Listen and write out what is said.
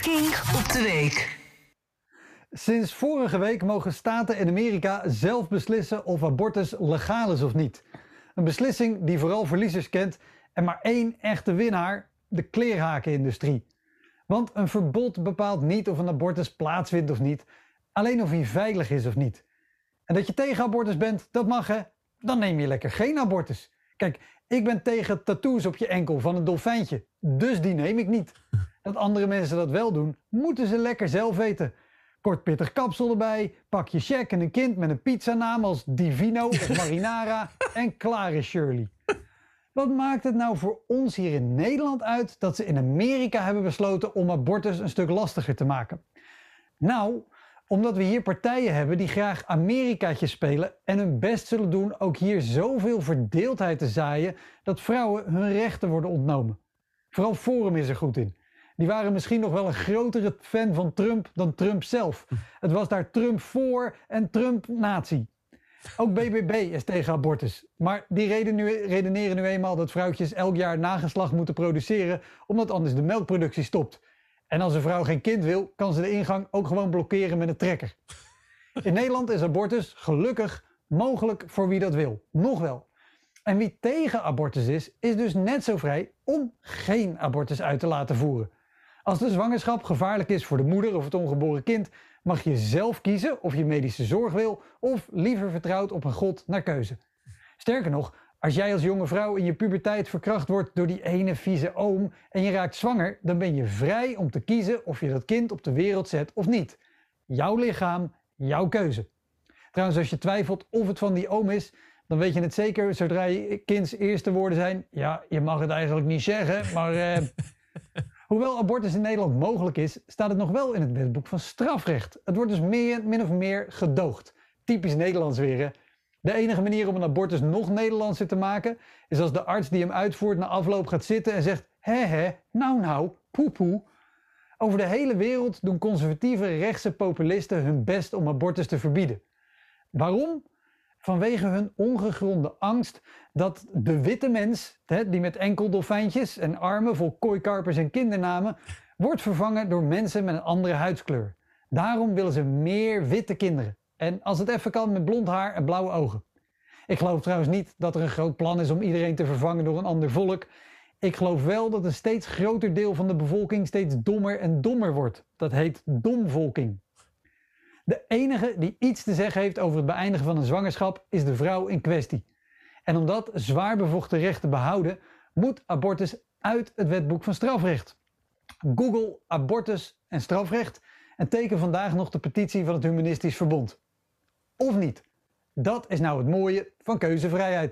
Kink op de week. Sinds vorige week mogen staten in Amerika zelf beslissen of abortus legaal is of niet. Een beslissing die vooral verliezers kent en maar één echte winnaar, de kleerhakenindustrie. Want een verbod bepaalt niet of een abortus plaatsvindt of niet, alleen of hij veilig is of niet. En dat je tegen abortus bent, dat mag hè, dan neem je lekker geen abortus. Kijk, ik ben tegen tattoos op je enkel van een dolfijntje, dus die neem ik niet. Dat andere mensen dat wel doen, moeten ze lekker zelf weten. Kort pittig kapsel erbij, pak je check en een kind met een pizzanaam als Divino of Marinara en klaar is Shirley. Wat maakt het nou voor ons hier in Nederland uit dat ze in Amerika hebben besloten om abortus een stuk lastiger te maken? Nou, omdat we hier partijen hebben die graag Amerikaatje spelen en hun best zullen doen ook hier zoveel verdeeldheid te zaaien dat vrouwen hun rechten worden ontnomen. Vooral Forum is er goed in. Die waren misschien nog wel een grotere fan van Trump dan Trump zelf. Het was daar Trump voor en Trump nazi. Ook BBB is tegen abortus. Maar die redeneren nu eenmaal dat vrouwtjes elk jaar nageslacht moeten produceren omdat anders de melkproductie stopt. En als een vrouw geen kind wil, kan ze de ingang ook gewoon blokkeren met een trekker. In Nederland is abortus gelukkig mogelijk voor wie dat wil. Nog wel. En wie tegen abortus is, is dus net zo vrij om geen abortus uit te laten voeren. Als de zwangerschap gevaarlijk is voor de moeder of het ongeboren kind, mag je zelf kiezen of je medische zorg wil of liever vertrouwt op een god naar keuze. Sterker nog, als jij als jonge vrouw in je puberteit verkracht wordt door die ene vieze oom en je raakt zwanger, dan ben je vrij om te kiezen of je dat kind op de wereld zet of niet. Jouw lichaam, jouw keuze. Trouwens, als je twijfelt of het van die oom is, dan weet je het zeker zodra je kinds eerste woorden zijn. Ja, je mag het eigenlijk niet zeggen, maar. Eh, hoewel abortus in Nederland mogelijk is, staat het nog wel in het wetboek van strafrecht. Het wordt dus meer, min of meer gedoogd. Typisch Nederlands weer? De enige manier om een abortus nog Nederlandser te maken is als de arts die hem uitvoert na afloop gaat zitten en zegt: hè hè, nou nou, poepoe. Over de hele wereld doen conservatieve rechtse populisten hun best om abortus te verbieden. Waarom? Vanwege hun ongegronde angst dat de witte mens, die met enkel dolfijntjes en armen vol kooikarpers en kindernamen, wordt vervangen door mensen met een andere huidskleur. Daarom willen ze meer witte kinderen. En als het even kan met blond haar en blauwe ogen. Ik geloof trouwens niet dat er een groot plan is om iedereen te vervangen door een ander volk. Ik geloof wel dat een steeds groter deel van de bevolking steeds dommer en dommer wordt. Dat heet domvolking. De enige die iets te zeggen heeft over het beëindigen van een zwangerschap is de vrouw in kwestie. En om dat zwaar bevochten recht te behouden, moet abortus uit het wetboek van strafrecht. Google abortus en strafrecht en teken vandaag nog de petitie van het Humanistisch Verbond of niet? Dat is nou het mooie van keuzevrijheid.